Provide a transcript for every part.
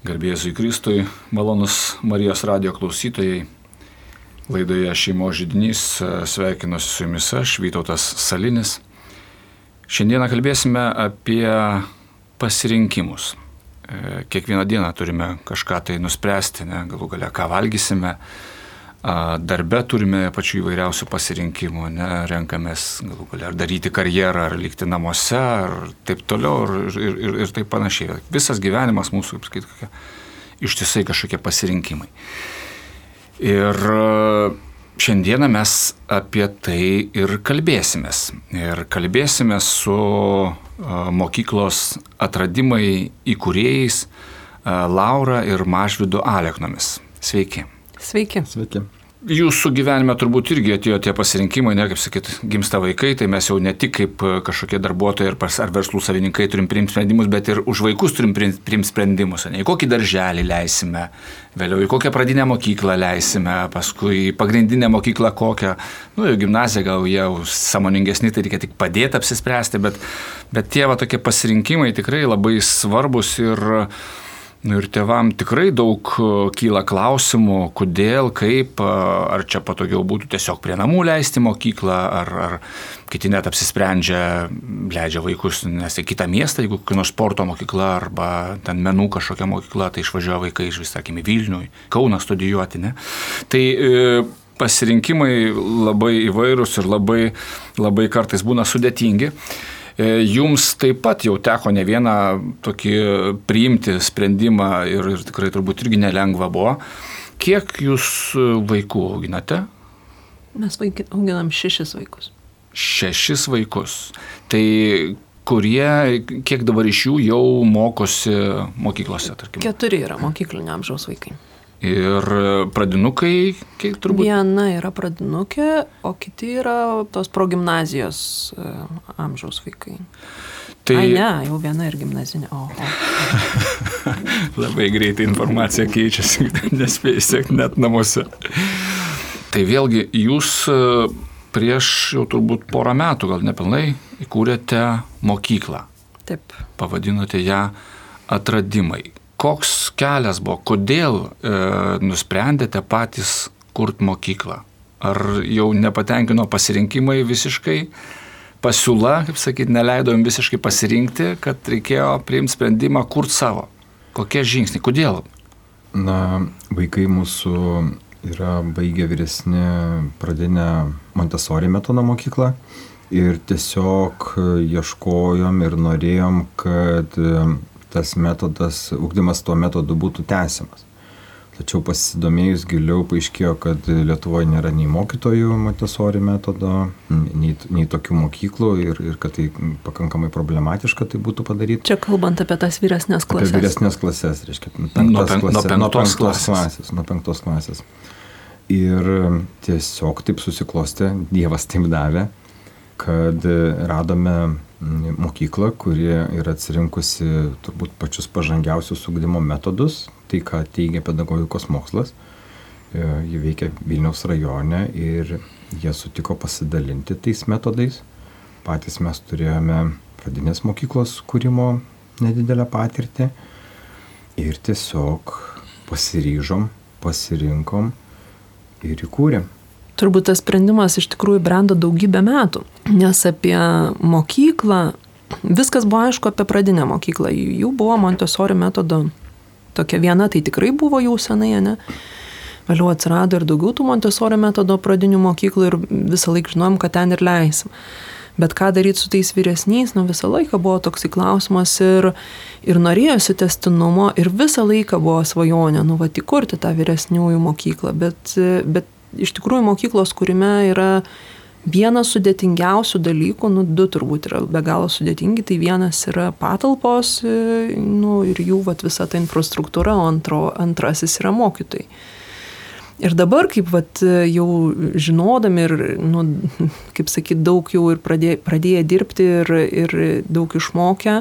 Garbėzui Kristui, malonus Marijos radio klausytojai. Laidoje šeimo žydinys sveikinuosi su jumis aš, Vytautas Salinis. Šiandieną kalbėsime apie pasirinkimus. E, kiekvieną dieną turime kažką tai nuspręsti, ne, galų gale ką valgysime. Darbe turime pačių įvairiausių pasirinkimų, ne, renkamės galų gale ar daryti karjerą, ar likti namuose, ar taip toliau ir, ir, ir, ir taip panašiai. Visas gyvenimas mūsų, kaip sakyti, ištisai kažkokie pasirinkimai. Ir šiandieną mes apie tai ir kalbėsimės. Ir kalbėsime su mokyklos atradimai įkūrėjais Laura ir Mažvidu Aleknomis. Sveiki. Sveiki. Sveiki. Jūsų gyvenime turbūt irgi atėjo tie pasirinkimai, ne kaip sakyt, gimsta vaikai, tai mes jau ne tik kaip e, kažkokie darbuotojai ar verslų savininkai turim priimti sprendimus, bet ir už vaikus turim priimti sprendimus. Ne, į kokį darželį leisime, vėliau į kokią pradinę mokyklą leisime, paskui į pagrindinę mokyklą kokią, nu jau gimnaziją gal jau samoningesni, tai reikia tik padėti apsispręsti, bet, bet tie va tokie pasirinkimai tikrai labai svarbus ir ir tėvam tikrai daug e, kyla klausimų, kodėl, kaip, e, ar čia patogiau būtų tiesiog prie namų leisti mokyklą, ar, ar kiti net apsisprendžia, leidžia vaikus nes į kitą miestą, jeigu kokia nors sporto mokykla arba ten menų kažkokia mokykla, tai išvažiuoja vaikai iš vis, sakykime, Vilniui, Kauną studijuoti. Ne? Tai e, pasirinkimai labai įvairūs ir labai, labai kartais būna sudėtingi. E, jums taip pat jau teko ne vieną tokį priimti sprendimą ir, ir tikrai turbūt irgi nelengva buvo. Kiek jūs vaikų auginate? Mes auginam šešis vaikus. Šešis vaikus. Tai kurie, kiek dabar iš jų jau mokosi mokyklose, tarkim? Keturi yra mokyklinio amžiaus vaikai. Ir pradinukai, kiek turbūt? Viena yra pradinukė, o kiti yra tos progymnazijos e, amžiaus vaikai. Tai... Ai, ne, jau viena ir gimnazinė. O, o. Labai greitai informacija keičiasi, nespėjai sekti net namuose. Tai vėlgi, jūs e, prieš jau turbūt porą metų, gal nepilnai, įkūrėte mokyklą. Taip. Pavadinote ją atradimai koks kelias buvo, kodėl e, nusprendėte patys kurti mokyklą? Ar jau nepatenkino pasirinkimai visiškai, pasiūla, kaip sakyti, neleido jums visiškai pasirinkti, kad reikėjo priimti sprendimą kurti savo? Kokie žingsniai, kodėl? Na, vaikai mūsų yra baigę vyresnį pradinę Montessori metodo mokyklą ir tiesiog ieškojom ir norėjom, kad tas metodas, ugdymas tuo metodu būtų tęsiamas. Tačiau pasidomėjus giliau paaiškėjo, kad Lietuvoje nėra nei mokytojų Montessori metodo, nei, nei tokių mokyklų ir, ir kad tai pakankamai problematiška tai būtų padaryti. Čia kalbant apie tas vyresnės klasės. Apie vyresnės klasės, reiškia, nuo, pen, klasė, nuo penktos klasės. klasės. Nuo penktos klasės. Ir tiesiog taip susiklostė, Dievas taip davė, kad radome mokyklą, kuri yra atsirinkusi turbūt pačius pažangiausius ugdymo metodus, tai ką teigia pedagogikos mokslas. E, ji veikia Vilniaus rajone ir jie sutiko pasidalinti tais metodais. Patys mes turėjome pradinės mokyklos kūrimo nedidelę patirtį ir tiesiog pasiryžom, pasirinkom ir įkūrėm turbūt tas sprendimas iš tikrųjų brendo daugybę metų, nes apie mokyklą, viskas buvo aišku apie pradinę mokyklą, jų buvo Montessori metodo tokia viena, tai tikrai buvo jau senai, ne? Vėliau atsirado ir daugiau tų Montessori metodo pradinių mokyklų ir visą laiką žinom, kad ten ir leisim. Bet ką daryti su tais vyresniais, nu visą laiką buvo toksai klausimas ir, ir norėjosi testinumo ir visą laiką buvo svajonė, nu va, įkurti tą vyresniųjų mokyklą, bet, bet iš tikrųjų mokyklos kūrime yra vienas sudėtingiausių dalykų, nu, du turbūt yra be galo sudėtingi, tai vienas yra patalpos e, nu, ir jų vat, visa ta infrastruktūra, o antro, antrasis yra mokytojai. Ir dabar, kaip vat, jau žinodami ir, nu, kaip sakyt, daug jau ir pradėję, pradėję dirbti ir, ir daug išmokę,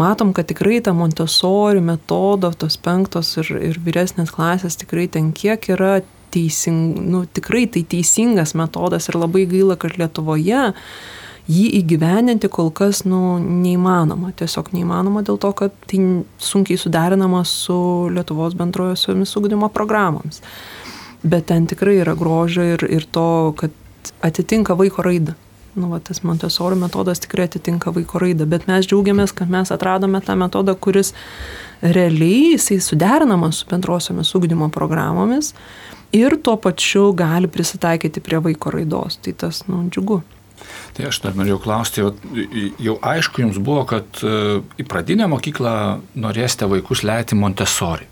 matom, kad tikrai ta Montessori metodo, tos penktos ir, ir vyresnės klasės tikrai ten kiek yra teising, nu, tikrai tai teisingas metodas ir labai gaila, kad Lietuvoje jį įgyveninti kol kas nu, neįmanoma. Tiesiog neįmanoma dėl to, kad tai sunkiai suderinama su Lietuvos bendrojosiomis ugdymo programomis. Bet ten tikrai yra grožio ir, ir to, kad atitinka vaiko raidą. Nu, va, tas Montesori metodas tikrai atitinka vaiko raidą, bet mes džiaugiamės, kad mes atradome tą metodą, kuris realiai jisai suderinamas su bendrosiomis ugdymo programomis ir tuo pačiu gali prisitaikyti prie vaiko raidos. Tai tas, nu, džiugu. Tai aš dar norėjau klausti, jau aišku jums buvo, kad e, į pradinę mokyklą norėsite vaikus leiti Montesori.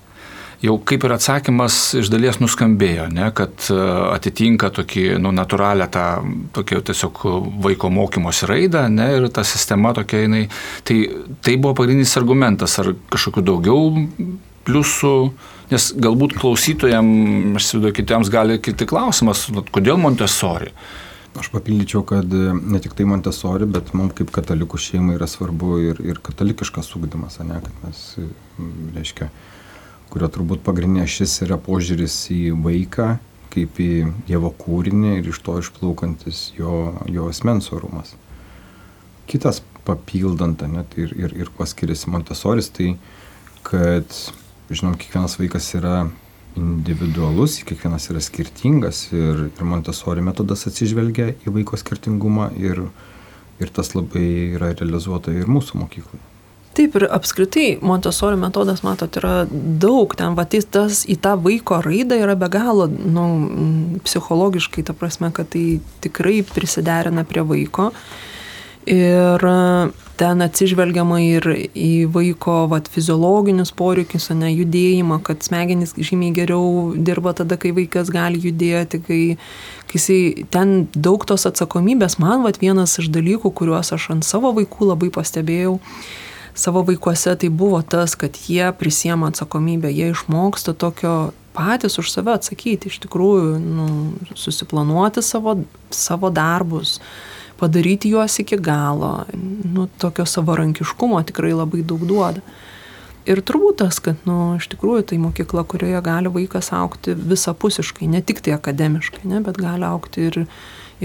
Jau kaip ir atsakymas iš dalies nuskambėjo, ne, kad e, atitinka tokį, nu, natūralią tą, tokį tiesiog vaiko mokymosi raidą, ne, ir ta sistema tokia, jinai, tai, tai buvo pagrindinis argumentas, ar kažkokiu daugiau pliusų, nes galbūt klausytojams, aš įsivaizduoju, kitiems gali kilti klausimas, kodėl Montesori? Aš papildyčiau, kad e, ne tik tai Montesori, bet mums kaip katalikų šeimai yra svarbu ir, ir katalikiškas ūkdymas, ne, kad mes, e, reiškia, kurio turbūt pagrindinė šis yra požiūris į vaiką kaip į Dievo kūrinį ir iš to išplaukantis jo, jo asmens orumas. Kitas papildant, ne, tai ir, ir, ir kuo skiriasi Montesoris, tai kad žinom, kiekvienas vaikas yra individualus, kiekvienas yra skirtingas ir, ir Montessori metodas atsižvelgia į vaiko skirtingumą ir, ir tas labai yra realizuota ir mūsų mokykloje. Taip ir apskritai Montessori metodas, matot, yra daug ten, va, tai tas į tą vaiko raidą yra be galo, nu, psichologiškai, ta prasme, kad tai tikrai prisiderina prie vaiko. Ir ten atsižvelgiama ir į vaiko vat, fiziologinius poreikius, o ne judėjimą, kad smegenys žymiai geriau dirba tada, kai vaikas gali judėti, kai, kai jisai ten daug tos atsakomybės. Man vat, vienas iš dalykų, kuriuos aš ant savo vaikų labai pastebėjau, savo vaikuose tai buvo tas, kad jie prisiema atsakomybę, jie išmoksta tokio patys už save atsakyti, iš tikrųjų nu, susiplanuoti savo, savo darbus padaryti juos iki galo, nu, tokio savarankiškumo tikrai labai daug duoda. Ir turbūt tas, kad, nu, iš tikrųjų tai mokykla, kurioje gali vaikas aukti visapusiškai, ne tik tai akademiškai, ne, bet gali aukti ir,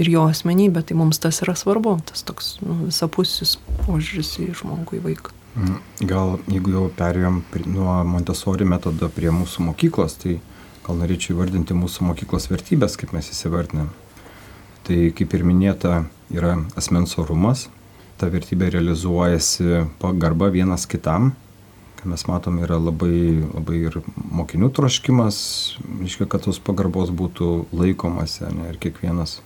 ir jo asmenybė, tai mums tas yra svarbu, tas toks nu, visapusis požiūris į žmogų, į vaiką. Mm, gal jeigu jau perėjom nuo Montessori metodo prie mūsų mokyklos, tai gal norėčiau įvardinti mūsų mokyklos vertybės, kaip mes įsivardinam. Tai kaip ir minėta, yra asmens orumas, ta vertybė realizuojasi pagarba vienas kitam, kai mes matom yra labai, labai ir mokinių troškimas, reiškia, kad tos pagarbos būtų laikomasi ne, ir kiekvienas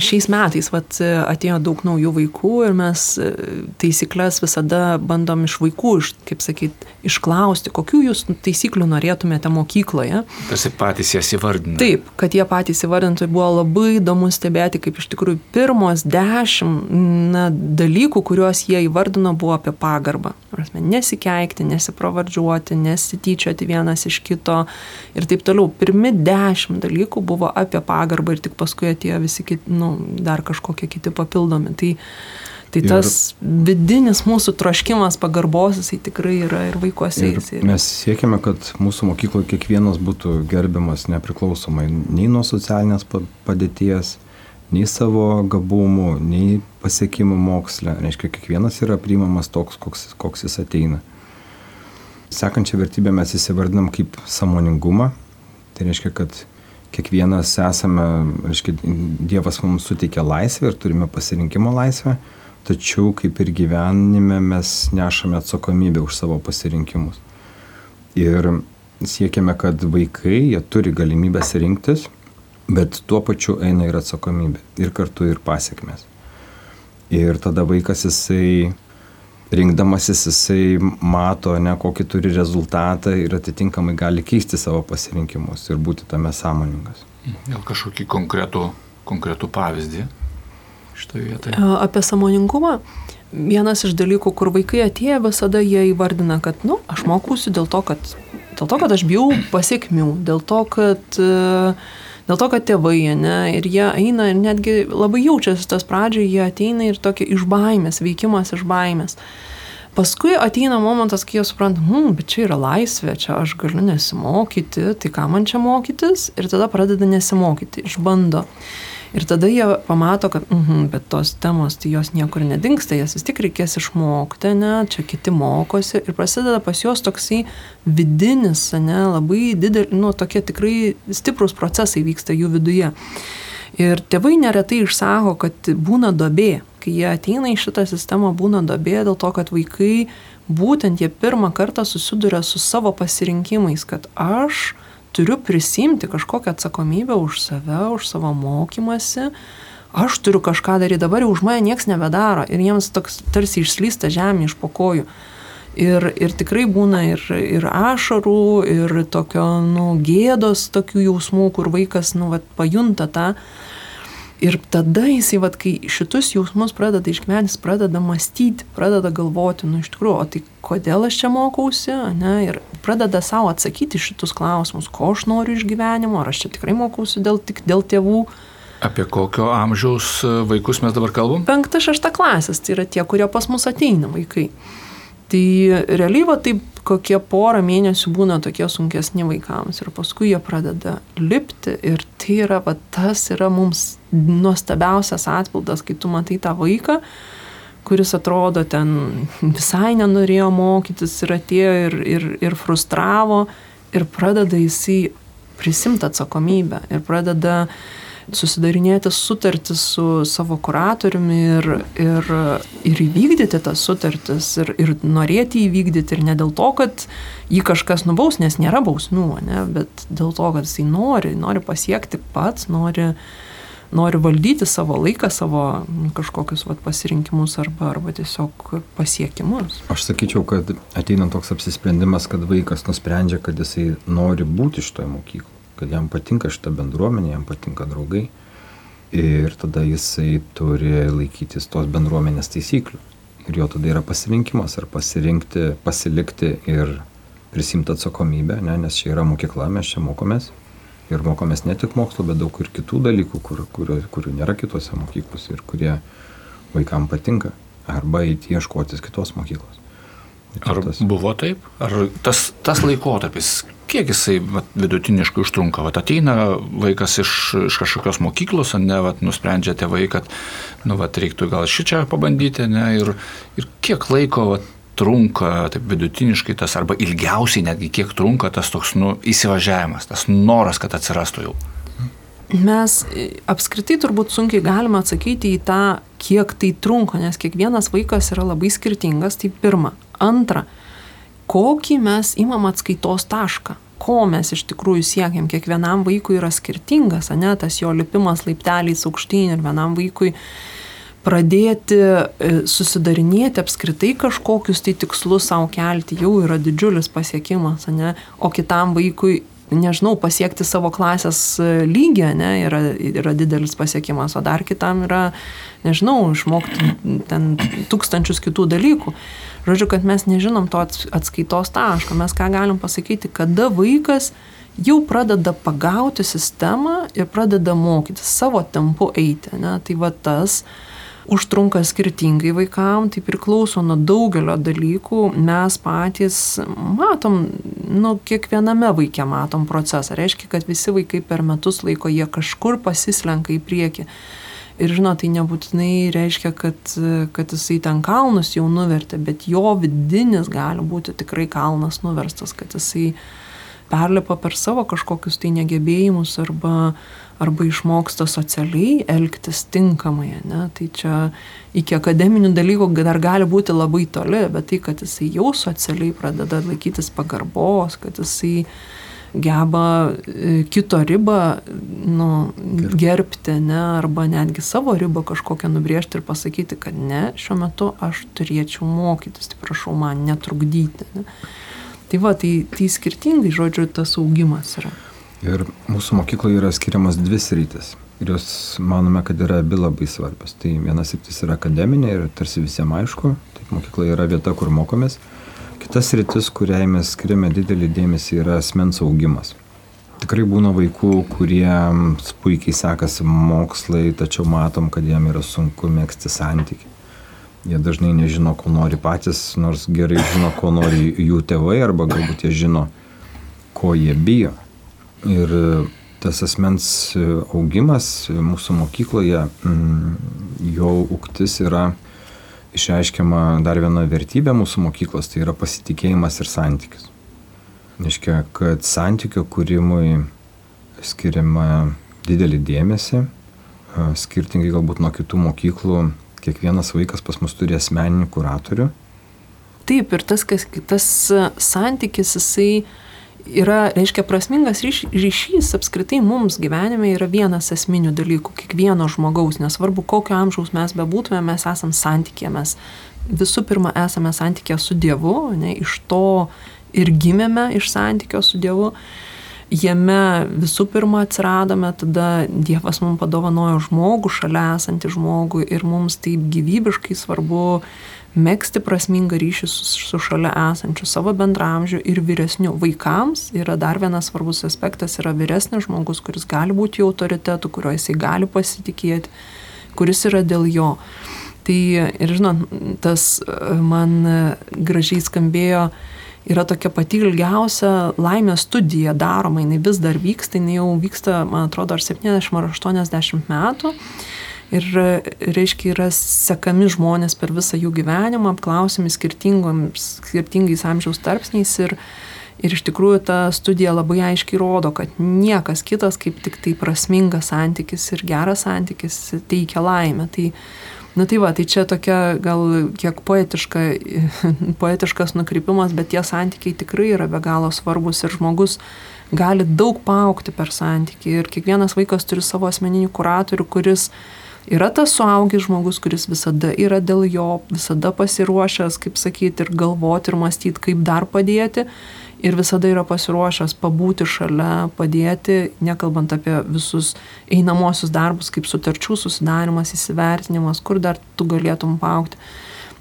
šiais metais vat, atėjo daug naujų vaikų ir mes e, taisyklės visada bandom iš vaikų, iš, kaip sakyt, išklausti, kokių jūs taisyklių norėtumėte mokykloje. Tarsi patys jas įvardinti. Taip, kad jie patys įvardintų, buvo labai įdomu stebėti, kaip iš tikrųjų pirmos dešimt na, dalykų, kuriuos jie įvardino, buvo apie pagarbą. Prasme, nesikeikti, nesipravardžiuoti, nesityčioti vienas iš kito ir taip toliau. Pirmi dešimt dalykų buvo apie pagarbą ir tik paskui atėjo visi visi kiti, nu, dar kažkokie kiti papildomi. Tai, tai ir, tas vidinis mūsų troškimas pagarbos, jisai tikrai yra ir vaikuose. Ir jisai. Mes siekime, kad mūsų mokykloje kiekvienas būtų gerbiamas nepriklausomai nei nuo socialinės padėties, nei savo gabumų, nei pasiekimų moksle. Reiškia, kiekvienas yra priimamas toks, koks, koks jis ateina. Sekančią vertybę mes įsivardinam kaip samoningumą. Tai reiškia, kad kiekvienas esame, reiškia, Dievas mums suteikia laisvę ir turime pasirinkimo laisvę, tačiau kaip ir gyvenime mes nešame atsakomybę už savo pasirinkimus. Ir siekiame, kad vaikai, jie turi galimybės rinktis, bet tuo pačiu eina ir atsakomybė, ir kartu ir pasiekmes. Ir tada vaikas jisai rinkdamasis jisai mato, ne kokį turi rezultatą ir atitinkamai gali keisti savo pasirinkimus ir būti tame sąmoningas. Gal kažkokį konkretų, konkretų pavyzdį šitoje vietoje? Apie sąmoningumą. Vienas iš dalykų, kur vaikai atėję visada jie įvardina, kad, na, nu, aš mokusiu dėl to, kad, dėl to, kad aš bijau pasiekmių, dėl to, kad uh, Dėl to, kad tėvai, ne, ir jie eina ir netgi labai jaučiasi tas pradžioje, jie ateina ir tokia iš baimės, veikimas iš baimės. Paskui ateina momentas, kai jie supranta, hm, bet čia yra laisvė, čia aš galiu nesimokyti, tai ką man čia mokytis, ir tada pradeda nesimokyti, išbando. Ir tada jie pamato, kad, mhm, bet tos temos, tai jos niekur nedingsta, jas vis tik reikės išmokti, ne, čia kiti mokosi ir prasideda pas juos toksai vidinis, ne, labai didelis, nu, tokie tikrai stiprus procesai vyksta jų viduje. Ir tėvai neretai išsako, kad būna dobė, kai jie ateina į šitą sistemą, būna dobė dėl to, kad vaikai būtent jie pirmą kartą susiduria su savo pasirinkimais, kad aš turiu prisimti kažkokią atsakomybę už save, už savo mokymasi, aš turiu kažką daryti, dabar jau už mane niekas nebedaro ir jiems toks tarsi išslysta žemė iš pokojų. Ir, ir tikrai būna ir, ir ašarų, ir tokio, nu, gėdos tokių jausmų, kur vaikas, nu, vat, pajunta tą, Ir tada jisai, vat, kai šitus jausmus pradeda išgyventi, pradeda mąstyti, pradeda galvoti, nu iš tikrųjų, o tai kodėl aš čia mokausi, ne, ir pradeda savo atsakyti šitus klausimus, ko aš noriu iš gyvenimo, ar aš čia tikrai mokausi dėl, tik dėl tėvų. Apie kokio amžiaus e, vaikus mes dabar kalbam? Penkta, šešta klasės, tai yra tie, kurie pas mus ateina vaikai. Tai realiai va taip kokie porą mėnesių būna tokie sunkesni vaikams ir paskui jie pradeda lipti ir tai yra, va, tas yra mums nuostabiausias atpildas, kai tu matai tą vaiką, kuris atrodo ten visai nenorėjo mokytis ir atėjo ir, ir, ir frustravo ir pradeda jisai prisimti atsakomybę ir pradeda uh, susidarinėti sutartis su savo kuratoriumi ir, ir, ir įvykdyti tas sutartis ir, ir norėti įvykdyti ir ne dėl to, kad jį kažkas nubaus, nes nėra bausmių, ne, bet dėl to, kad jisai nori, nori pasiekti pats, nori, nori valdyti savo laiką, savo kažkokius vat, pasirinkimus arba, arba tiesiog pasiekimus. Aš sakyčiau, kad ateina toks apsisprendimas, kad vaikas nusprendžia, kad jisai nori būti šitoje mokykloje kad jam patinka šita bendruomenė, jam patinka draugai. Ir tada jisai turi laikytis tos bendruomenės taisyklių. Ir jo tada yra pasirinkimas, ar pasirinkti, pasilikti ir prisimti atsakomybę, ne, nes čia yra mokykla, mes čia mokomės. Ir mokomės ne tik mokslo, bet daug ir kitų dalykų, kur, kurių, kurių nėra kitose mokyklose ir kurie vaikam patinka. Arba įti ieškotis kitos mokyklos. Ar tas... buvo taip? Ar tas, tas laikotarpis, kiek jisai vat, vidutiniškai užtrunka? Vat, ateina vaikas iš, iš kažkokios mokyklos, ne, vat, nusprendžia tėvai, kad nu, vat, reiktų gal šį čia pabandyti, ne, ir, ir kiek laiko vat, trunka taip vidutiniškai tas, arba ilgiausiai netgi kiek trunka tas toks nu, įsivažiavimas, tas noras, kad atsirastų jau. Mes apskritai turbūt sunkiai galime atsakyti į tą, kiek tai trunka, nes kiekvienas vaikas yra labai skirtingas. Tai pirma. Antra, kokį mes imam atskaitos tašką, ko mes iš tikrųjų siekiam. Kiekvienam vaikui yra skirtingas, ne, tas jo lipimas laipteliais aukštyn ir vienam vaikui pradėti e, susidarinėti apskritai kažkokius tai tikslus savo kelti jau yra didžiulis pasiekimas, ne? o kitam vaikui, nežinau, pasiekti savo klasės e, lygį ne, yra, yra didelis pasiekimas, o dar kitam yra, nežinau, išmokti ten tūkstančius kitų dalykų. Žodžiu, kad mes nežinom to atskaitos taško. Mes ką galim pasakyti, kada vaikas jau pradeda pagauti sistemą ir pradeda mokytis savo tempu eiti. Ne? Tai va tas užtrunka skirtingai vaikam, tai priklauso nuo daugelio dalykų. Mes patys matom, nu, kiekviename vaikė matom procesą. Reiškia, kad visi vaikai per metus laiko jie kažkur pasislenka į priekį. Ir žinot, tai nebūtinai reiškia, kad, kad jisai ten kalnus jau nuvertė, bet jo vidinis gali būti tikrai kalnas nuverstas, kad jisai perlipa per savo kažkokius tai negebėjimus arba, arba išmoksta socialiai elgtis tinkamai. Ne? Tai čia iki akademinių dalykų dar gali būti labai toli, bet tai, kad jisai jau socialiai pradeda laikytis pagarbos, kad jisai geba e, kito ribą nu, gerbti, ne, arba netgi savo ribą kažkokią nubriežti ir pasakyti, kad ne, šiuo metu aš turėčiau mokytis, tai prašau man netrukdyti. Ne. Tai va, tai, tai skirtingai, žodžiu, tas augimas yra. Ir mūsų mokykloje yra skiriamas dvi sritis. Ir jos manome, kad yra abi labai svarbios. Tai vienas sritis yra akademinė ir tarsi visiems aišku, tai mokykla yra vieta, kur mokomės. Kitas rytis, kuriai mes skiriame didelį dėmesį, yra asmens augimas. Tikrai būna vaikų, kuriems puikiai sekasi mokslai, tačiau matom, kad jiem yra sunku mėgsti santykių. Jie dažnai nežino, ko nori patys, nors gerai žino, ko nori jų tėvai, arba galbūt jie žino, ko jie bijo. Ir tas asmens augimas mūsų mokykloje, jo ūktis yra išreiškiama dar viena vertybė mūsų mokyklos, tai yra pasitikėjimas ir santykis. Reiškia, kad santykio kūrimui skiriama didelį dėmesį, skirtingai galbūt nuo kitų mokyklų, kiekvienas vaikas pas mus turi asmeninį kuratorių. Taip, ir tas, kas, tas santykis, jisai yra, reiškia, prasmingas ryš, ryšys apskritai mums gyvenime yra vienas esminių dalykų, kiekvieno žmogaus, nesvarbu kokio amžiaus mes bebūtume, mes esam santykė, mes visų pirma esame santykė su Dievu, ne, iš to ir gimėme iš santykio su Dievu. Jame visų pirma atsiradome, tada Dievas mums padovanojo žmogų, šalia esantį žmogų ir mums taip gyvybiškai svarbu mėgsti prasmingą ryšį su, su šalia esančiu savo bendramžiu ir vyresniu. Vaikams yra dar vienas svarbus aspektas, yra vyresnis žmogus, kuris gali būti autoritetu, kuriuo jisai gali pasitikėti, kuris yra dėl jo. Tai ir žinot, tas man gražiai skambėjo, yra tokia pati ilgiausia laimės studija daroma, jinai vis dar vyksta, jinai jau vyksta, man atrodo, ar 70 ar 80 metų. Ir, reiškia, yra sekami žmonės per visą jų gyvenimą, apklausiami skirtingais amžiaus tarpsniais ir, ir iš tikrųjų ta studija labai aiškiai rodo, kad niekas kitas kaip tik tai prasmingas santykis ir geras santykis teikia laimę. Tai, Na tai va, tai čia tokia gal kiek poetiška, poetiškas nukrypimas, bet tie santykiai tikrai yra be galo svarbus ir žmogus gali daug paaukti per santykį ir kiekvienas vaikas turi savo asmeninį kuratorių, kuris yra tas suaugęs žmogus, kuris visada yra dėl jo, visada pasiruošęs, kaip sakyti, ir galvoti, ir mąstyti, kaip dar padėti ir visada yra pasiruošęs pabūti šalia, padėti, nekalbant apie visus einamosius darbus, kaip sutarčių susidarimas, įsivertinimas, kur dar tu galėtum paukti.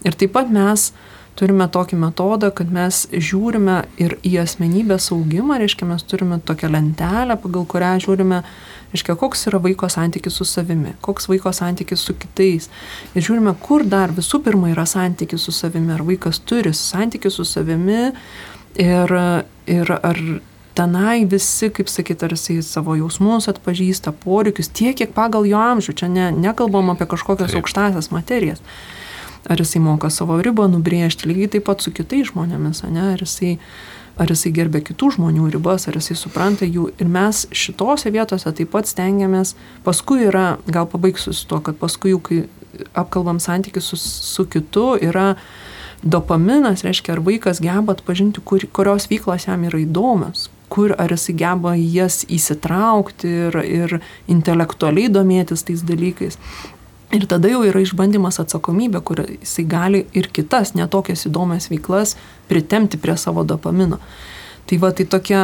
Ir taip pat mes turime tokį metodą, kad mes žiūrime ir į asmenybės augimą, reiškia, mes turime tokią lentelę, pagal kurią žiūrime, reiškia, koks yra vaiko santykis su savimi, koks vaiko santykis su kitais. Ir žiūrime, kur dar visų pirma yra santykis su savimi, ar vaikas turi santykis su savimi, Ir, ir ar tenai visi, kaip sakyti, ar jisai savo jausmus atpažįsta, poreikius, tiek, kiek pagal jo amžių, čia ne, nekalbam apie kažkokias Taip. aukštasias materijas. Ar jisai moka savo ribą nubrėžti, lygiai taip pat su kitais žmonėmis, ne? ar jisai, ar jisai gerbė kitų žmonių ribas, ar jisai supranta jų. Ir mes šitose vietose taip pat stengiamės, paskui yra, gal pabaigsiu su tuo, kad paskui, kai apkalbam santykius su, su kitu, yra dopaminas reiškia, ar vaikas geba atpažinti, kur, kurios veiklos jam yra įdomios, kur ar jisai geba jas įsitraukti ir, ir intelektualiai domėtis tais dalykais. Ir tada jau yra išbandymas atsakomybė, kur jisai gali ir kitas netokias įdomias veiklas pritemti prie savo dopamino. Tai va, tai tokie,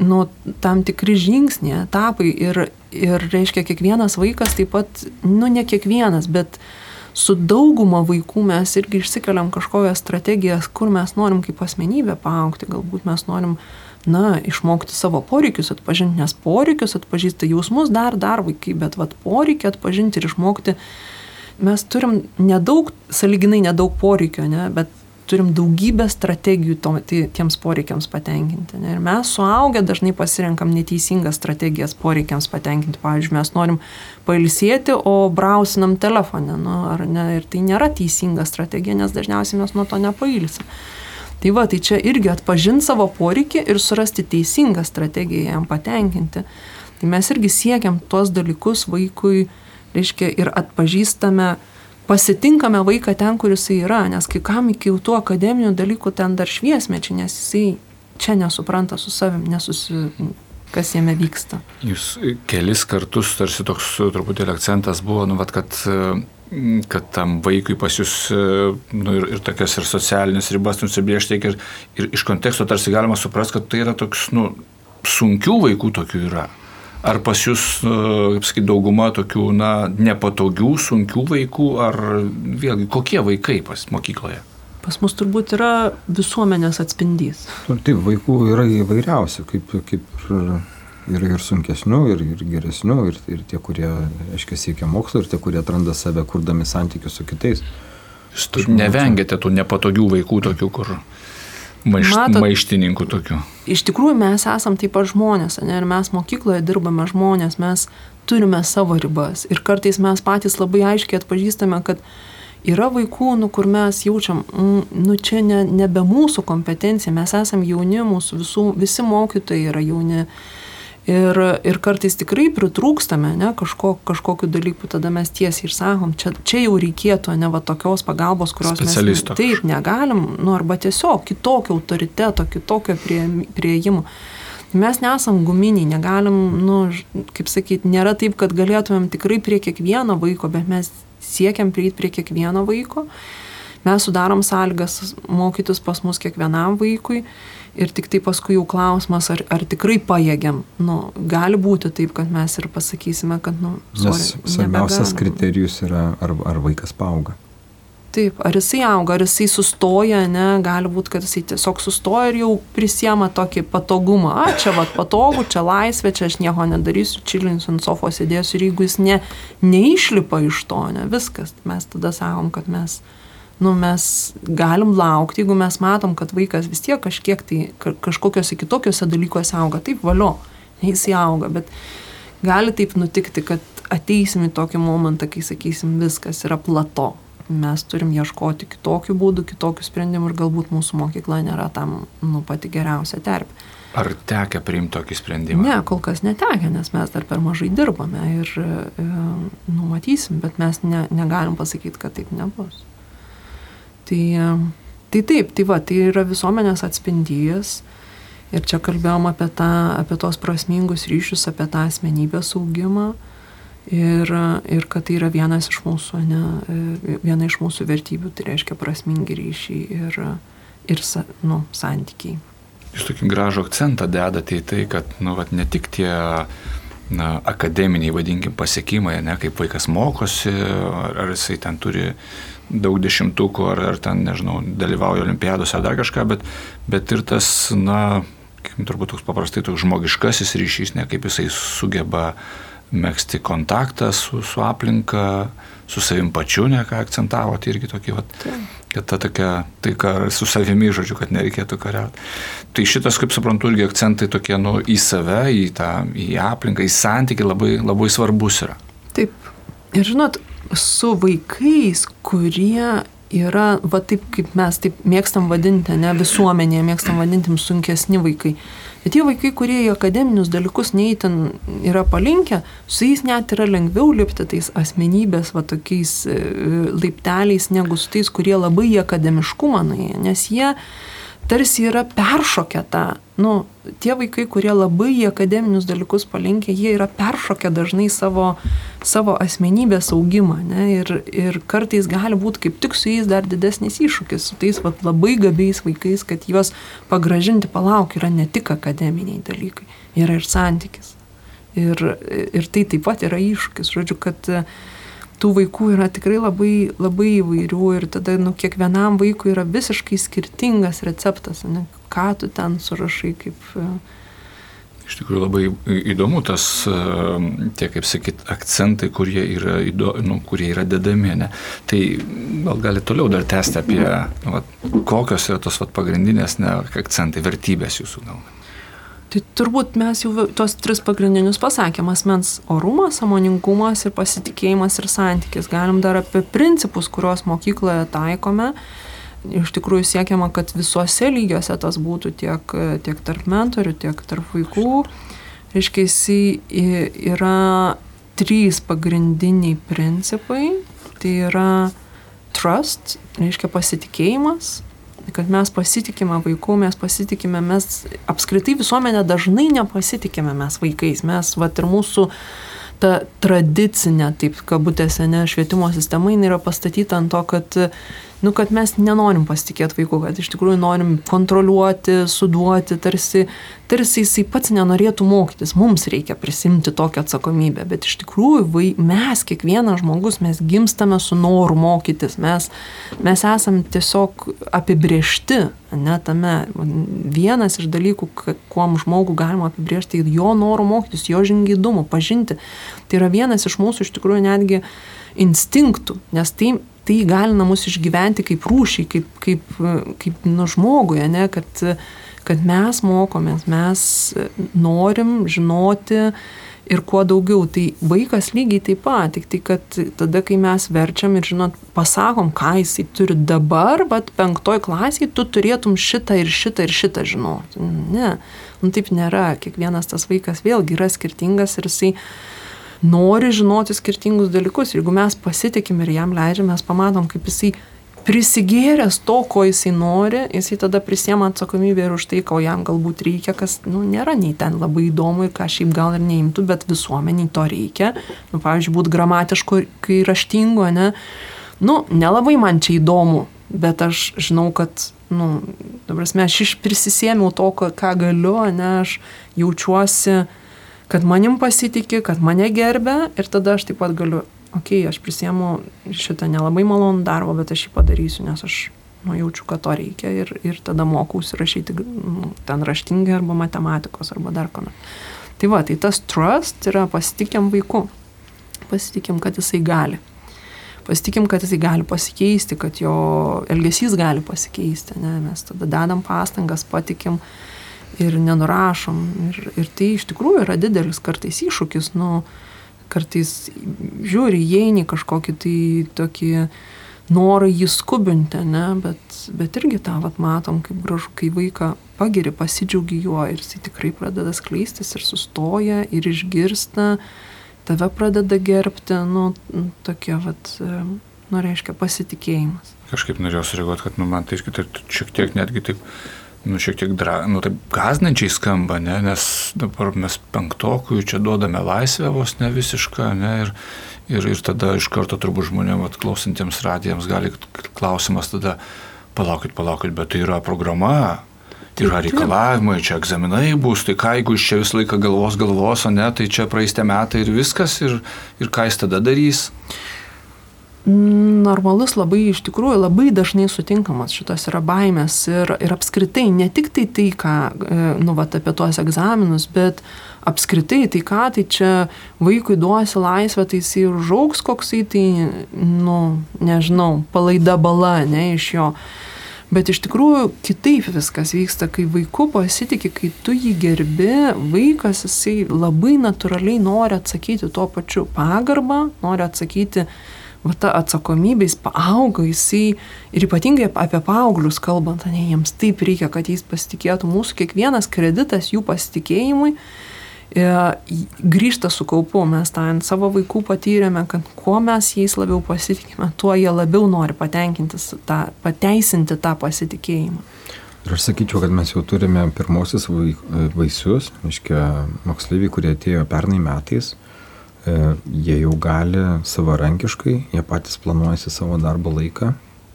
nu, tam tikri žingsniai, etapai ir, ir reiškia, kiekvienas vaikas taip pat, nu, ne kiekvienas, bet uh, su dauguma vaikų mes irgi išsikeliam kažkokias strategijas, kur mes norim kaip asmenybė paaukti, galbūt mes norim, na, išmokti savo poreikius atpažinti, nes poreikius atpažįsta jausmus dar, dar vaikai, bet vad poreikį atpažinti ir išmokti. Mes turim nedaug, saliginai nedaug poreikio, ne, bet turim daugybę strategijų to, tai, tiems poreikiams patenkinti. Ne? Ir mes suaugę dažnai pasirenkam neteisingas strategijas poreikiams patenkinti. Pavyzdžiui, mes norim pailsėti, o brausinam telefoną. Nu, ne? Ir tai nėra teisinga strategija, nes dažniausiai mes nuo to nepailsim. Tai va, tai čia irgi atpažinti savo poreikį ir surasti teisingą strategiją jam patenkinti. Tai mes irgi siekiam tuos dalykus vaikui, reiškia, ir atpažįstame, pasitinkame vaiką ten, kur jisai yra, nes kai kam iki tų akademinių dalykų ten dar šviesmečiai, nes jisai čia nesupranta su savim, nesusi, kas jame vyksta. Jūs kelis kartus, tarsi toks truputėlį akcentas buvo, nu, vat, kad kad tam vaikui pas jūs nu, ir, ir tokias ir socialinės ribas nusibriežti ir, ir iš konteksto tarsi galima suprasti, kad tai yra toks, nu, sunkių vaikų tokių yra. Ar pas jūs, e, kaip sakyti, dauguma tokių, na, nepatogių, sunkių vaikų, ar vėlgi kokie vaikai pas mokykloje? Pas mus turbūt yra visuomenės atspindys. Nu, taip, vaikų yra įvairiausių, kaip, kaip yra ir sunkesnių, ir, ir geresnių, ir, ir tie, kurie, aiškiai, siekia mokslo, ir tie, kurie atranda save, kurdami santykius su kitais. Jūs nevengiate tų nepatogių vaikų, tokių, kur Maiš, Matot, maištininkų tokių. Iš tikrųjų mes esam taip pat žmonės, ne? ir mes mokykloje dirbame žmonės, mes turime savo ribas. Ir kartais mes patys labai aiškiai atpažįstame, kad yra vaikų, nu, kur mes jaučiam, mm, nu čia ne, nebe mūsų kompetencija, mes esame jauni, mūsų visų, visi mokytojai yra jauni. Ir, ir kartais tikrai pritrūkstame ne, kažko, kažkokiu dalyku, tada mes tiesiai ir sakom, čia, čia jau reikėtų ne va tokios pagalbos, kurios mes taip negalim, nu, arba tiesiog kitokio autoriteto, kitokio prie, prieimimo. Mes nesam guminiai, negalim, nu, kaip sakyti, nėra taip, kad galėtumėm tikrai prie kiekvieno vaiko, bet mes siekiam prieiti prie kiekvieno vaiko. Mes sudarom sąlygas mokytis pas mus kiekvienam vaikui ir tik tai paskui jau klausimas, ar, ar tikrai pajėgiam. Nu, gali būti taip, kad mes ir pasakysime, kad, nu, sorry, Nes svarbiausias kriterijus yra, ar, ar vaikas paauga. Taip, ar jisai auga, ar jisai sustoja, ne, gali būti, kad jisai tiesiog sustoja ir jau prisiema tokį patogumą. A, čia vad patogu, čia laisvė, čia aš nieko nedarysiu, čilinsiu ant sofos sėdėsiu ir jeigu jis ne, neišlipa iš to, ne, viskas, mes tada sakom, kad mes, nu, mes galim laukti, jeigu mes matom, kad vaikas vis tiek kažkiek tai kažkokiuose kitokiuose dalykuose auga, taip valio, jisai auga, bet gali taip nutikti, kad ateisim į tokį momentą, kai sakysim, viskas yra plato mes turim ieškoti kitokių būdų, kitokių sprendimų ir galbūt mūsų mokykla nėra tam nu, pati geriausia terpė. Ar tekia priimti tokį sprendimą? Ne, kol kas netekia, nes mes dar per mažai dirbame ir e, numatysim, bet mes ne, negalim pasakyti, kad taip nebus. Tai, tai taip, tai va, tai yra visuomenės atspindys. Ir čia kalbėjom apie, tą, apie tos prasmingus ryšius, apie tą asmenybės augimą. Ir, ir kad tai yra vienas iš mūsų, ne, viena iš mūsų vertybių, tai reiškia prasmingi ryšiai ir, ir nu, santykiai. Jūs tokį gražų akcentą dedate į tai, kad nu, vat, ne tik tie na, akademiniai, vadinkim, pasiekimai, ne, kaip vaikas mokosi, ar, ar jisai ten turi daug dešimtukų, ar, ar ten, nežinau, dalyvauja olimpiadose ar dar kažką, bet, bet ir tas, na, kaip turbūt toks paprastai toks žmogiškasis ryšys, ne, kaip jisai sugeba mėgsti kontaktą su, su aplinka, su savim pačiu, ne ką akcentavo, tai irgi tokį, vat, kad ta tokia, tai ką su savimi, žodžiu, kad nereikėtų kariauti. Tai šitas, kaip suprantu, irgi akcentai tokie, nu, į save, į tą, į aplinką, į santykį labai, labai svarbus yra. Ir žinot, su vaikais, kurie yra, va taip kaip mes taip mėgstam vadinti, ne visuomenėje mėgstam vadinti sunkesni vaikai. Bet tie vaikai, kurie į akademinius dalykus neįtin yra palinkę, su jais net yra lengviau lipti tais asmenybės, va tokiais e, laipteliais, negu su tais, kurie labai į akademiškumą nuėję, nes jie tarsi yra peršokę tą, nu, tie vaikai, kurie labai į akademinius dalykus palinkę, jie yra peršokę dažnai savo, savo asmenybės augimą, ne, ir, ir kartais gali būti kaip tik su jais dar didesnis iššūkis, su tais vat, labai gabiais vaikais, kad juos pagražinti palauk yra ne tik akademiniai dalykai, yra ir santykis. Ir, ir tai taip pat yra iššūkis, žodžiu, kad uh, tų vaikų yra tikrai labai, labai įvairių ir tada nu, kiekvienam vaikui yra visiškai skirtingas receptas, ne, ką tu ten surašai kaip... E, Iš tikrųjų labai įdomu tas, e, tie, kaip sakyt, akcentai, kurie yra, įdo, nu, kurie yra dedami. Ne? Tai gal gali toliau dar tęsti apie, nu, va, kokios yra tos va, pagrindinės ne, akcentai, vertybės jūsų galva. Tai turbūt mes jau tos tris pagrindinius pasakėm - asmens orumas, samoningumas ir pasitikėjimas ir santykis. Galim dar apie principus, kuriuos mokykloje taikome. Iš tikrųjų siekiama, kad visuose lygiuose tas būtų tiek, tiek tarp mentorių, tiek tarp vaikų. Reiškia, yra trys pagrindiniai principai. Tai yra trust, reiškia pasitikėjimas, kad mes pasitikime vaikų, mes pasitikime, mes apskritai visuomenė dažnai nepasitikime mes vaikais, mes, va ir mūsų ta tradicinė, taip kabutėse, ne, švietimo sistema, jinai yra pastatyta ant to, kad nu, kad mes nenorim pasitikėti vaiku, kad iš tikrųjų norim kontroliuoti, suduoti, tarsi, tarsi jisai pats nenorėtų mokytis, mums reikia prisimti tokią atsakomybę, bet iš tikrųjų vai, mes, kiekvienas žmogus, mes gimstame su noru mokytis, mes, mes esam tiesiog apibriešti, ne tame. Vienas iš dalykų, kuom žmogų galima apibriežti, tai jo norų mokytis, jo žingydumų, pažinti. Tai yra vienas iš mūsų iš tikrųjų netgi instinktų, nes tai tai įgalina mus išgyventi kaip rūšiai, kaip, kaip, kaip nu žmogui, ne, kad, kad mes mokomės, mes norim žinoti, ir kuo daugiau. Tai vaikas lygiai taip pat, tik tai, kad tada, kai mes verčiam ir, žinot, pasakom, ką jisai turi dabar, bet penktoj klasiai tu turėtum šitą ir šitą ir šitą žinoti. Ne, nu taip nėra. Kiekvienas tas vaikas vėlgi yra skirtingas ir jisai nori žinoti skirtingus dalykus. Jeigu mes pasitikim ir jam leidžiam, mes pamatom, kaip jisai prisigėręs to, ko jisai nori, jisai tada prisėma atsakomybę ir už tai, ko jam galbūt reikia, kas nu, nėra nei ten labai įdomu ir ką šiaip gal ir neimtų, bet visuomeniai to reikia. Nu, pavyzdžiui, būti gramatišku, kai raštingu, ne? Nu, nelabai man čia įdomu, bet aš žinau, kad, nu, dabar mes, aš iš prisisėmiau to, ką galiu, ne, aš jaučiuosi, kad manim pasitikė, kad mane gerbė ir tada aš taip pat galiu okei, okay, aš prisiemu šitą nelabai malonų darbą, bet aš jį padarysiu, nes aš nu, jaučiu, kad to reikia ir, ir tada mokausi rašyti nu, ten raštingai arba matematikos arba dar ko nors. Tai va, tai tas trust yra pasitikim vaiku, pasitikim, kad jisai gali. Pasitikim, kad jisai gali pasikeisti, kad jo elgesys gali pasikeisti, ne? mes tada dedam pastangas, patikim ir nenurašom. Ir, ir tai iš tikrųjų yra didelis kartais iššūkis, nu, kartais žiūri, įeini kažkokį tai tokį norą jį skubinti, ne, bet, bet irgi tą vat, matom, kaip gražu, kai vaiką pagiri, pasidžiaugi juo ir jis tikrai pradeda skleistis ir sustoja ir išgirsta, tave pradeda gerbti, nu, tokie, vat, nu, reiškia pasitikėjimas. Kažkaip norėjau sureaguoti, kad, nu, man tai šiek tiek netgi taip nu, šiek tiek dra, nu, taip gaznančiai skamba, ne, nes dabar mes penktokui čia duodame laisvę vos ne visišką, ne, ir, ir, ir tada iš karto turbūt žmonėms klausantiems radijams gali klausimas tada, palaukit, palaukit, bet tai yra programa, yra reikalavimai, čia egzaminai bus, tai ką jeigu iš čia visą laiką galvos galvos, o ne, tai čia praeistė metai ir viskas, ir, ir ką jis tada darys normalus labai iš tikrųjų labai dažnai sutinkamas šitos yra baimės ir, ir apskritai ne tik tai tai, ką, e, nu, vat, apie tuos egzaminus, bet apskritai tai ką, tai čia vaikui duosi laisvę, tai jisai užauks koksai, tai, nu, nežinau, palaida bala, ne, iš jo. Bet iš tikrųjų kitaip viskas vyksta, kai vaiku pasitikė, kai tu jį gerbi, vaikas jisai labai natūraliai nori atsakyti tuo pačiu pagarbą, nori atsakyti va ta atsakomybė, jis paauga, jisai ir ypatingai apie paauglius kalbant, ne, jiems taip reikia, kad jais pasitikėtų. Mūsų kiekvienas kreditas jų pasitikėjimui e, grįžta su kaupu. Mes tą ant savo vaikų patyrėme, kad kuo mes jais labiau pasitikime, tuo jie labiau nori tą, pateisinti tą pasitikėjimą. Ir aš sakyčiau, kad mes jau turime pirmosius vaisius, aiškiai, moksleiviai, kurie atėjo pernai metais, jie jau gali savarankiškai, jie patys planuojasi savo darbo laiką,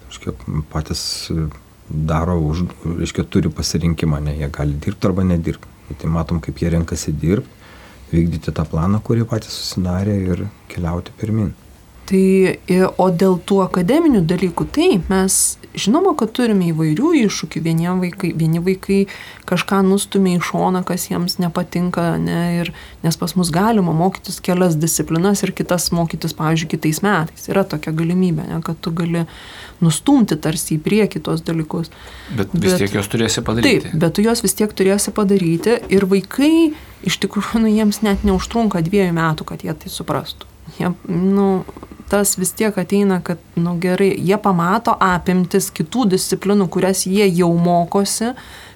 reiškia, patys e, daro, už, reiškia, turi pasirinkimą, ne, jie gali dirbti arba nedirbti. Tai matom, kaip jie renkasi dirbti, vykdyti tą planą, kurį patys susidarė ir keliauti pirmin. Tai, o dėl tų akademinių dalykų, tai mes žinoma, kad turime įvairių iššūkių. Vaikai, vieni vaikai kažką nustumia į šoną, kas jiems nepatinka, ne, ir, nes pas mus galima mokytis kelias disciplinas ir kitas mokytis, pavyzdžiui, kitais metais. Yra tokia galimybė, ne, kad tu gali nustumti tarsi į priekį tos dalykus. Bet vis bet, tiek juos turėsi padaryti. Taip, bet tu juos vis tiek turėsi padaryti ir vaikai iš tikrųjų nu, jiems net neužtrunka dviejų metų, kad jie tai suprastų. Jie, nu, tas vis tiek ateina, kad, na nu, gerai, jie pamato apimtis kitų disciplinų, kurias jie jau mokosi,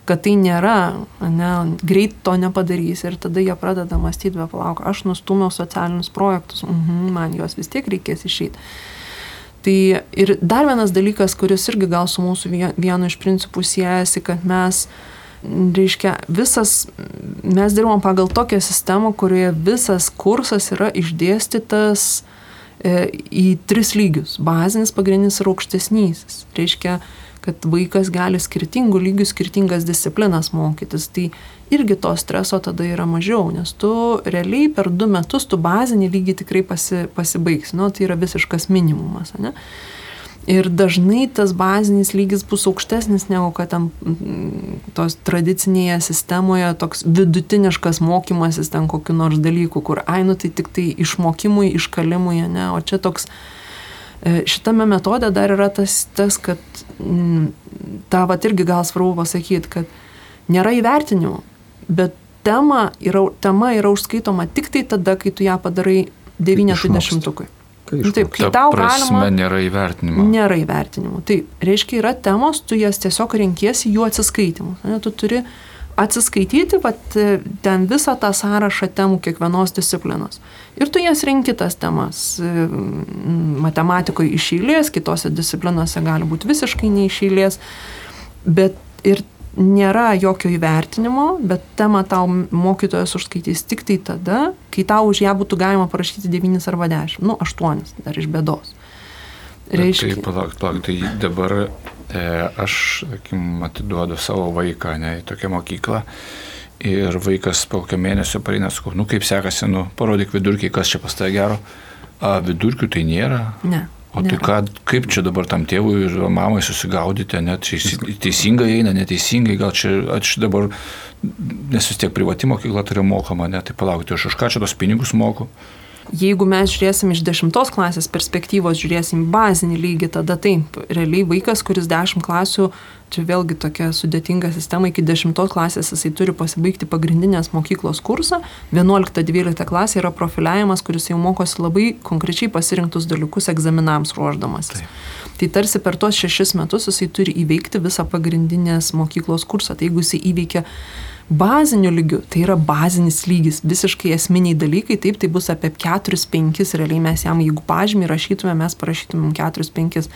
kad tai nėra, ne, greit to nepadarys ir tada jie pradeda mąstyti, be palauk, aš nustumiau socialinius projektus, mhm, man juos vis tiek reikės išeiti. Tai ir dar vienas dalykas, kuris irgi gal su mūsų vienu iš principų siejasi, kad mes, reiškia, visas, mes dirbam pagal tokią sistemą, kurioje visas kursas yra išdėstytas į tris lygius - bazinis, pagrindinis ir aukštesnysis. Reiškia, kad vaikas gali skirtingų lygių skirtingas disciplinas mokytis. Tai irgi to streso tada yra mažiau, nes tu realiai per du metus tu bazinį lygį tikrai pasi, pasibaigsi. Nu, tai yra visiškas minimumas. Ne? Ir dažnai tas bazinis lygis bus aukštesnis negu kad tam mm, tos tradicinėje sistemoje toks vidutiniškas mokymasis ten kokiu nors dalyku, kur ai, nu tai tik tai išmokimui, iškalimui, ne, o čia toks E, šitame metode dar yra tas, tas kad m, tą va irgi gal svarbu pasakyti, kad nėra įvertinimų, bet tema yra, tema yra užskaitoma tik tai tada, kai tu ją padarai 90-ukui. Nu, taip, kai Ta tau galima. nėra įvertinimo. Nėra įvertinimų. Tai reiškia, yra temos, tu jas tiesiog renkiesi jų atsiskaitimus. Ne, tu turi atsiskaityti vat, ten visą tą sąrašą temų kiekvienos disciplinos. Ir tu jas renki tas temas. Matematikoje iš eilės, kitose disciplinose gali būti visiškai neišėlės. Bet ir nėra jokio įvertinimo, bet temą tau mokytojas užskaitys tik tai tada, kai tau už ją būtų galima parašyti 9 arba 10, nu 8 dar iš bėdos. Reiškia. Tai palauk, palauk, tai dabar e, aš, sakykim, atiduodu savo vaiką ne, į tokią mokyklą ir vaikas po kokio mėnesio pareina, sakau, nu kaip sekasi, nu parodyk vidurkį, kas čia pas tave gero. A, vidurkių tai nėra. Ne. O tai nėra. ką, kaip čia dabar tam tėvui ir mamai susigaudyti, net teisingai eina, neteisingai, gal čia aš dabar, nes vis tiek privati mokykla turi mokama, ne, tai palaukti, aš už ką čia tos pinigus moku. Jeigu mes žiūrėsim iš dešimtos klasės perspektyvos, žiūrėsim bazinį lygį, tada taip, realiai vaikas, kuris dešimt klasių, čia vėlgi tokia sudėtinga sistema, iki dešimtos klasės jisai turi pasibaigti pagrindinės mokyklos kursą, 11-12 klasė yra profiliavimas, kuris jau mokosi labai konkrečiai pasirinktus dalykus egzaminams ruoždamas. Tai tarsi per tuos šešis metus jisai turi įveikti visą pagrindinės mokyklos kursą. Tai jeigu jisai įveikia baziniu lygiu, tai yra bazinis lygis, visiškai esminiai dalykai, taip, tai bus apie 4-5, realiai mes jam, jeigu pažymį rašytume, mes parašytumėm 4-5.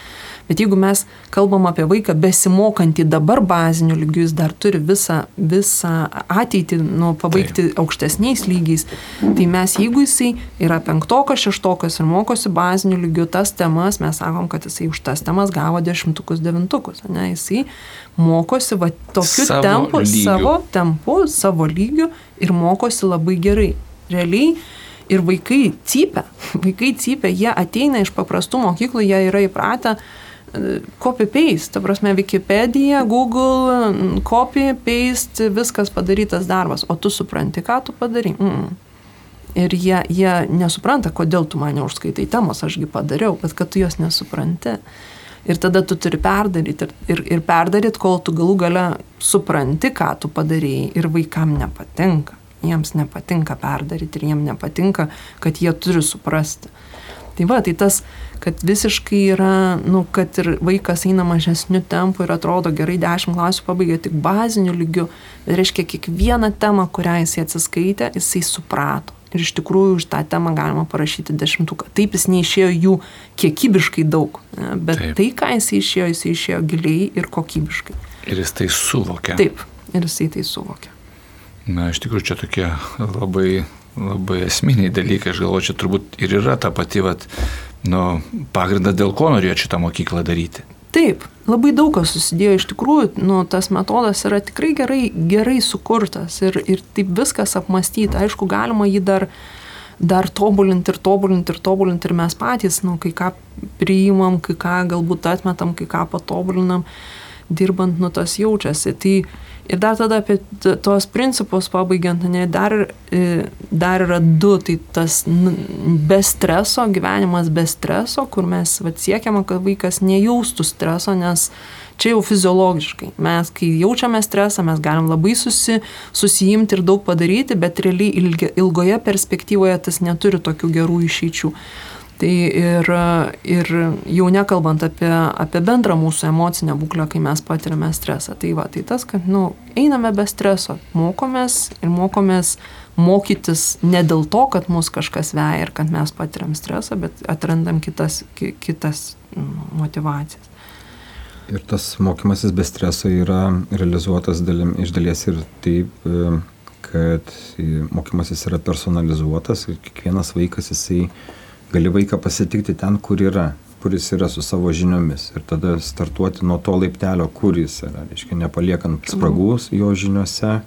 Bet jeigu mes kalbam apie vaiką besimokantį dabar baziniu lygiu, jis dar turi visą, visą ateitį, nu, pabaigti taip. aukštesniais lygiais, tai mes, jeigu jisai yra penktokas, šeštokas ir mokosi baziniu lygiu tas temas, mes sakom, kad jisai už tas temas gavo dešimtukus, devintukus, ne, jisai mokosi va tokiu Savo tempu, lygiu. savo tempu, savo lygiu ir mokosi labai gerai. Realiai ir vaikai cypia, vaikai cypia, jie ateina iš paprastų mokyklų, jie yra įpratę e, copy-paste, ta prasme Wikipedia, Google, mm, copy-paste, viskas padarytas darbas, o tu supranti, ką tu padarai. Mm. Ir jie, jie nesupranta, kodėl tu mane užskaitai temos, ašgi padariau, bet kad tu jos nesupranti. Ir tada tu turi perdaryti ir, ir, ir perdaryti, kol tu galų gale supranti, ką tu padarėjai ir vaikam nepatinka. Jiems nepatinka perdaryti ir jiems nepatinka, kad jie turi suprasti. Tai va, tai tas, kad visiškai yra, nu, kad ir vaikas eina mažesniu tempu ir atrodo gerai 10 klasių pabaigė tik baziniu lygiu, bet reiškia kiekvieną temą, kurią jisai atsiskaitė, jisai suprato. Ir iš tikrųjų už tą temą galima parašyti dešimtuką. Taip jis neišėjo jų kiekybiškai daug, ne, bet Taip. Tai, ką jis išėjo, jis išėjo giliai ir kokybiškai. Ir jis tai suvokia. Taip, ir jisai tai suvokia. Na, iš tikrųjų, čia tokie labai, labai esminiai dalykai. Aš galvoju, čia turbūt ir yra ta pati, vat, nu, pagrindas, dėl ko norėjo šitą mokyklą daryti. Taip, labai daug kas susidėjo iš tikrųjų, nu, tas metodas yra tikrai gerai, gerai sukurtas ir, ir taip viskas apmastyta. Aišku, galima jį dar, dar tobulinti ir tobulinti ir tobulinti ir mes patys, nu, kai ką priimam, kai ką galbūt atmetam, kai ką patobulinam, dirbant, nu, tas jaučiasi. Tai ir dar tada apie tuos principus pabaigiant, ne, dar, e, dar yra du, tai tas be streso, gyvenimas be streso, kur mes vat, siekiama, kad vaikas nejaustų streso, nes čia jau fiziologiškai. Mes, kai jaučiame stresą, mes galim labai susi, susijimti ir daug padaryti, bet realiai ilgi, ilgoje perspektyvoje tas neturi tokių gerų išeičių. Tai ir, ir jau nekalbant apie, apie bendrą mūsų emocinę būklę, kai mes patiriame stresą. Tai va, tai tas, kad, nu, einame be streso, mokomės ir mokomės mokytis ne dėl to, kad mus kažkas veja ir kad mes patiriam stresą, bet atrandam kitas, ki, kitas mm, motivacijas. Ir tas mokymasis be streso yra realizuotas dalim, iš dalies ir taip, kad mokymasis yra personalizuotas ir kiekvienas vaikas jisai gali vaiką pasitikti ten, kur yra, kur jis yra su savo žiniomis. Ir tada startuoti nuo to laiptelio, kur jis yra. Reiškia, nepaliekant spragus jo žiniuose,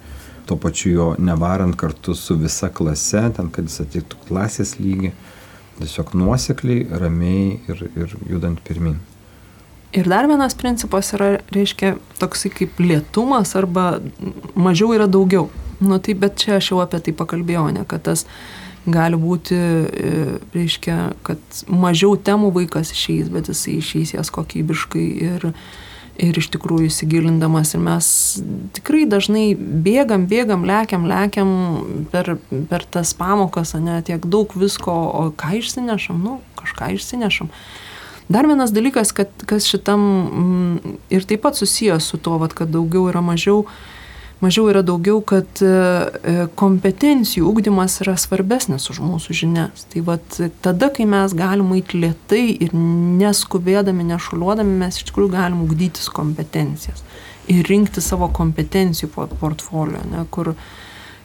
tuo pačiu jo nevarant kartu su visa klase, ten, kad jis atitiktų klasės lygį. Tiesiog nuosekliai, ramiai ir, ir judant pirmin. Ir dar vienas principas yra, reiškia, toksai kaip lietumas arba mažiau yra daugiau. Nu tai bet čia aš jau apie tai pakalbėjau, ne, kad tas gali būti, e, reiškia, kad mažiau temų vaikas išeis, bet jisai išeis jas kokybiškai ir, ir iš tikrųjų įsigilindamas. Ir mes tikrai dažnai bėgam, bėgam, lekiam, lekiam per, per tas pamokas, ne tiek daug visko, o ką išsinešam, nu, kažką išsinešam. Dar vienas dalykas, kad, kas šitam mm, ir taip pat susijęs su to, vat, kad daugiau yra mažiau, mažiau yra daugiau, kad e, e, kompetencijų ūkdymas yra svarbesnis už mūsų žinias. Tai vat, tada, kai mes galim eiti lietai ir neskubėdami, nešuliuodami, mes iš tikrųjų galim ūkdytis kompetencijas ir rinkti savo kompetencijų portfolio, ne, kur,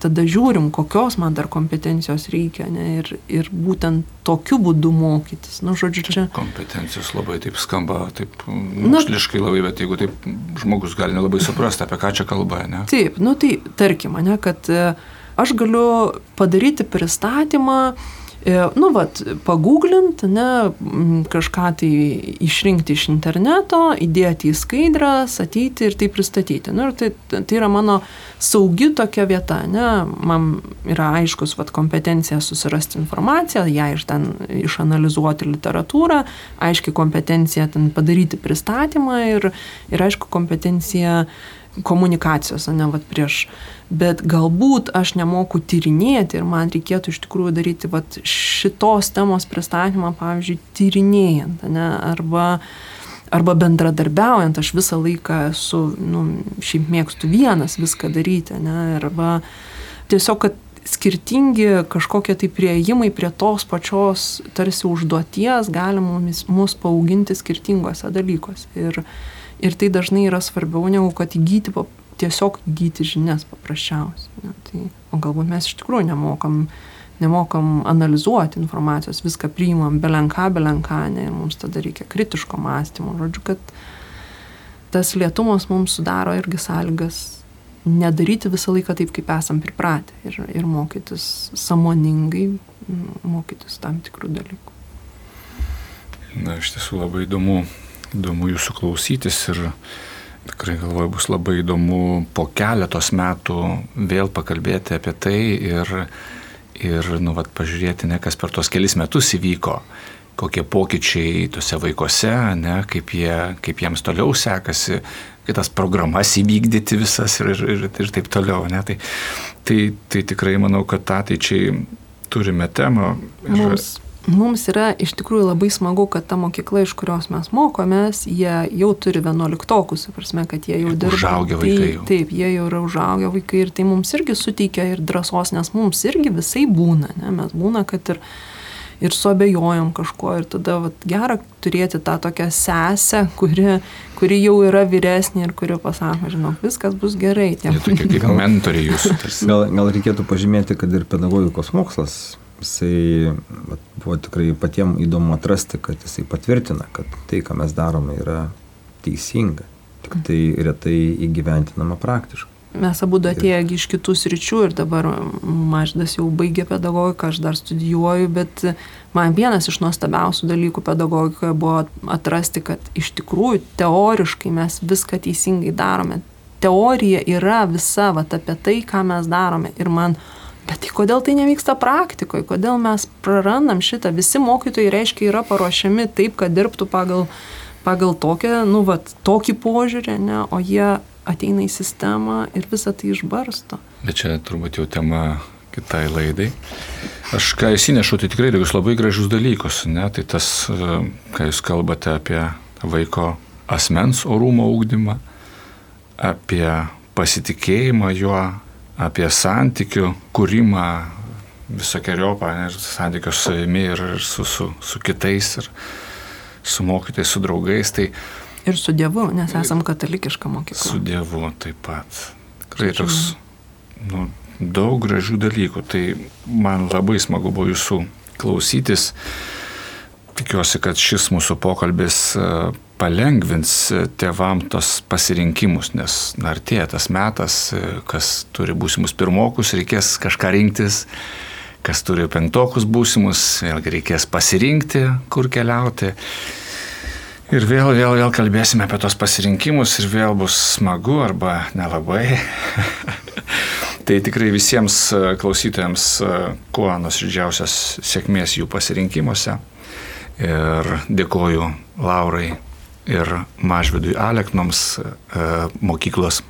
tada žiūrim, kokios man dar kompetencijos reikia ne, ir, ir būtent tokiu būdu mokytis. Nu, žodžiu, čia. Kompetencijos labai taip skamba, taip moksliškai labai, bet jeigu taip žmogus gali nelabai suprasti, apie ką čia kalba, ne? Taip, nu tai tarkim, ne, kad e, aš galiu padaryti pristatymą, nu, vat, pagooglint, ne, kažką tai išrinkti iš interneto, įdėti į skaidras, ateiti ir tai pristatyti. Nu, ir tai, tai yra mano saugi tokia vieta, ne, man yra aiškus vat, kompetencija susirasti informaciją, ją iš ten išanalizuoti literatūrą, aiškiai kompetencija ten padaryti pristatymą ir, ir aišku kompetencija komunikacijos, ne, vat prieš, bet galbūt aš nemoku tyrinėti ir man reikėtų iš tikrųjų daryti vat šitos temos pristatymą, pavyzdžiui, tyrinėjant, ne, arba, arba bendradarbiaujant, aš visą laiką esu, nu, šiaip mėgstu vienas viską daryti, ne, arba tiesiog, kad skirtingi kažkokie tai prieimai prie tos pačios tarsi užduoties gali mus, mus paauginti skirtingose dalykuose. Ir, Ir tai dažnai yra svarbiau negu kad įgyti, tiesiog įgyti žinias paprasčiausiai. Ne? Tai, o galbūt mes iš tikrųjų nemokam, nemokam analizuoti informacijos, viską priimam belenką, belenką, ne, ir mums tada reikia kritiško mąstymo. Žodžiu, kad tas lietumas mums sudaro irgi sąlygas nedaryti visą laiką taip, kaip esam pripratę ir, ir mokytis samoningai, mokytis tam tikrų dalykų. Na, iš tiesų labai įdomu įdomu jūsų klausytis ir tikrai galvoju bus labai įdomu po keletos metų vėl pakalbėti apie tai ir, ir nu, vat, pažiūrėti, ne kas per tuos kelis metus įvyko, kokie pokyčiai tuose vaikuose, ne, kaip, jie, kaip jiems toliau sekasi, kitas programas įvykdyti visas ir, ir, ir taip toliau. Ne, tai, tai, tai tikrai manau, kad ateičiai turime temą. Ir, Mums mums yra iš tikrųjų labai smagu, kad ta mokykla, iš kurios mes mokomės, jie jau turi vienuoliktokus, prasme, kad jie jau dirba. Užaugę vaikai. Tai, taip, jie jau yra užaugę vaikai ir tai mums irgi suteikia ir drąsos, nes mums irgi visai būna, ne? mes būna, kad ir, ir suabejojom kažkuo ir tada vat, gera turėti tą tokią sesę, kuri, kuri jau yra vyresnė ir kuri pasako, žinok, viskas bus gerai. Jie tokie kaip mentoriai jūsų. Gal, gal reikėtų pažymėti, kad ir pedagogikos mokslas jisai buvo tikrai patiems įdomu atrasti, kad jisai patvirtina, kad tai, ką mes darome, yra teisinga, tik tai retai įgyventinama praktiškai. Mes abu atėję iš kitų sričių ir dabar Maždas jau baigė pedagogiką, aš dar studijuoju, bet man vienas iš nuostabiausių dalykų pedagogikoje buvo atrasti, kad iš tikrųjų teoriškai mes viską teisingai darome. Teorija yra visa vat, apie tai, ką mes darome. Ir man Bet tai kodėl tai nevyksta praktikoje, kodėl mes prarandam šitą, visi mokytojai reiškia yra paruošiami taip, kad dirbtų pagal, pagal tokią, nu, vat, tokį požiūrį, ne, o jie ateina į sistemą ir visą tai išbarsto. Bet čia turbūt jau tema kitai laidai. Aš ką įsinešu, tai tikrai tokius labai gražius dalykus, ne, tai tas, kai jūs kalbate apie vaiko asmens orumo ūkdymą, apie pasitikėjimą juo, apie santykių kūrimą visokiojopą, santykių su savimi ir su, su, su kitais, ir su mokytais, su draugais. Tai, ir su Dievu, nes esam katalikiška mokykla. Su Dievu taip pat. Tikrai toks nu, daug gražių dalykų. Tai man labai smagu buvo jūsų klausytis. Tikiuosi, kad šis mūsų pokalbis palengvins tėvam tos pasirinkimus, nes artėja tas metas, kas turi būsimus pirmokus, reikės kažką rinktis, kas turi penktokus būsimus, vėlgi reikės pasirinkti, kur keliauti. Ir vėl, vėl, vėl kalbėsime apie tos pasirinkimus ir vėl bus smagu arba nelabai. Tai tikrai visiems klausytojams kuo nusirdžiausios sėkmės jų pasirinkimuose. Ir dėkoju Laurai ir Mažvidui Aleknoms mokyklos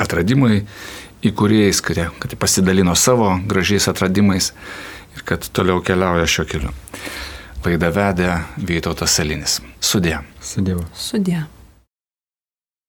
atradimui įkūrėjais, kurie kad pasidalino savo gražiais atradimais ir kad toliau keliauja šio keliu. Laidą vedė Vytautas Salinis. Sudė. Sudėjau. Sudė.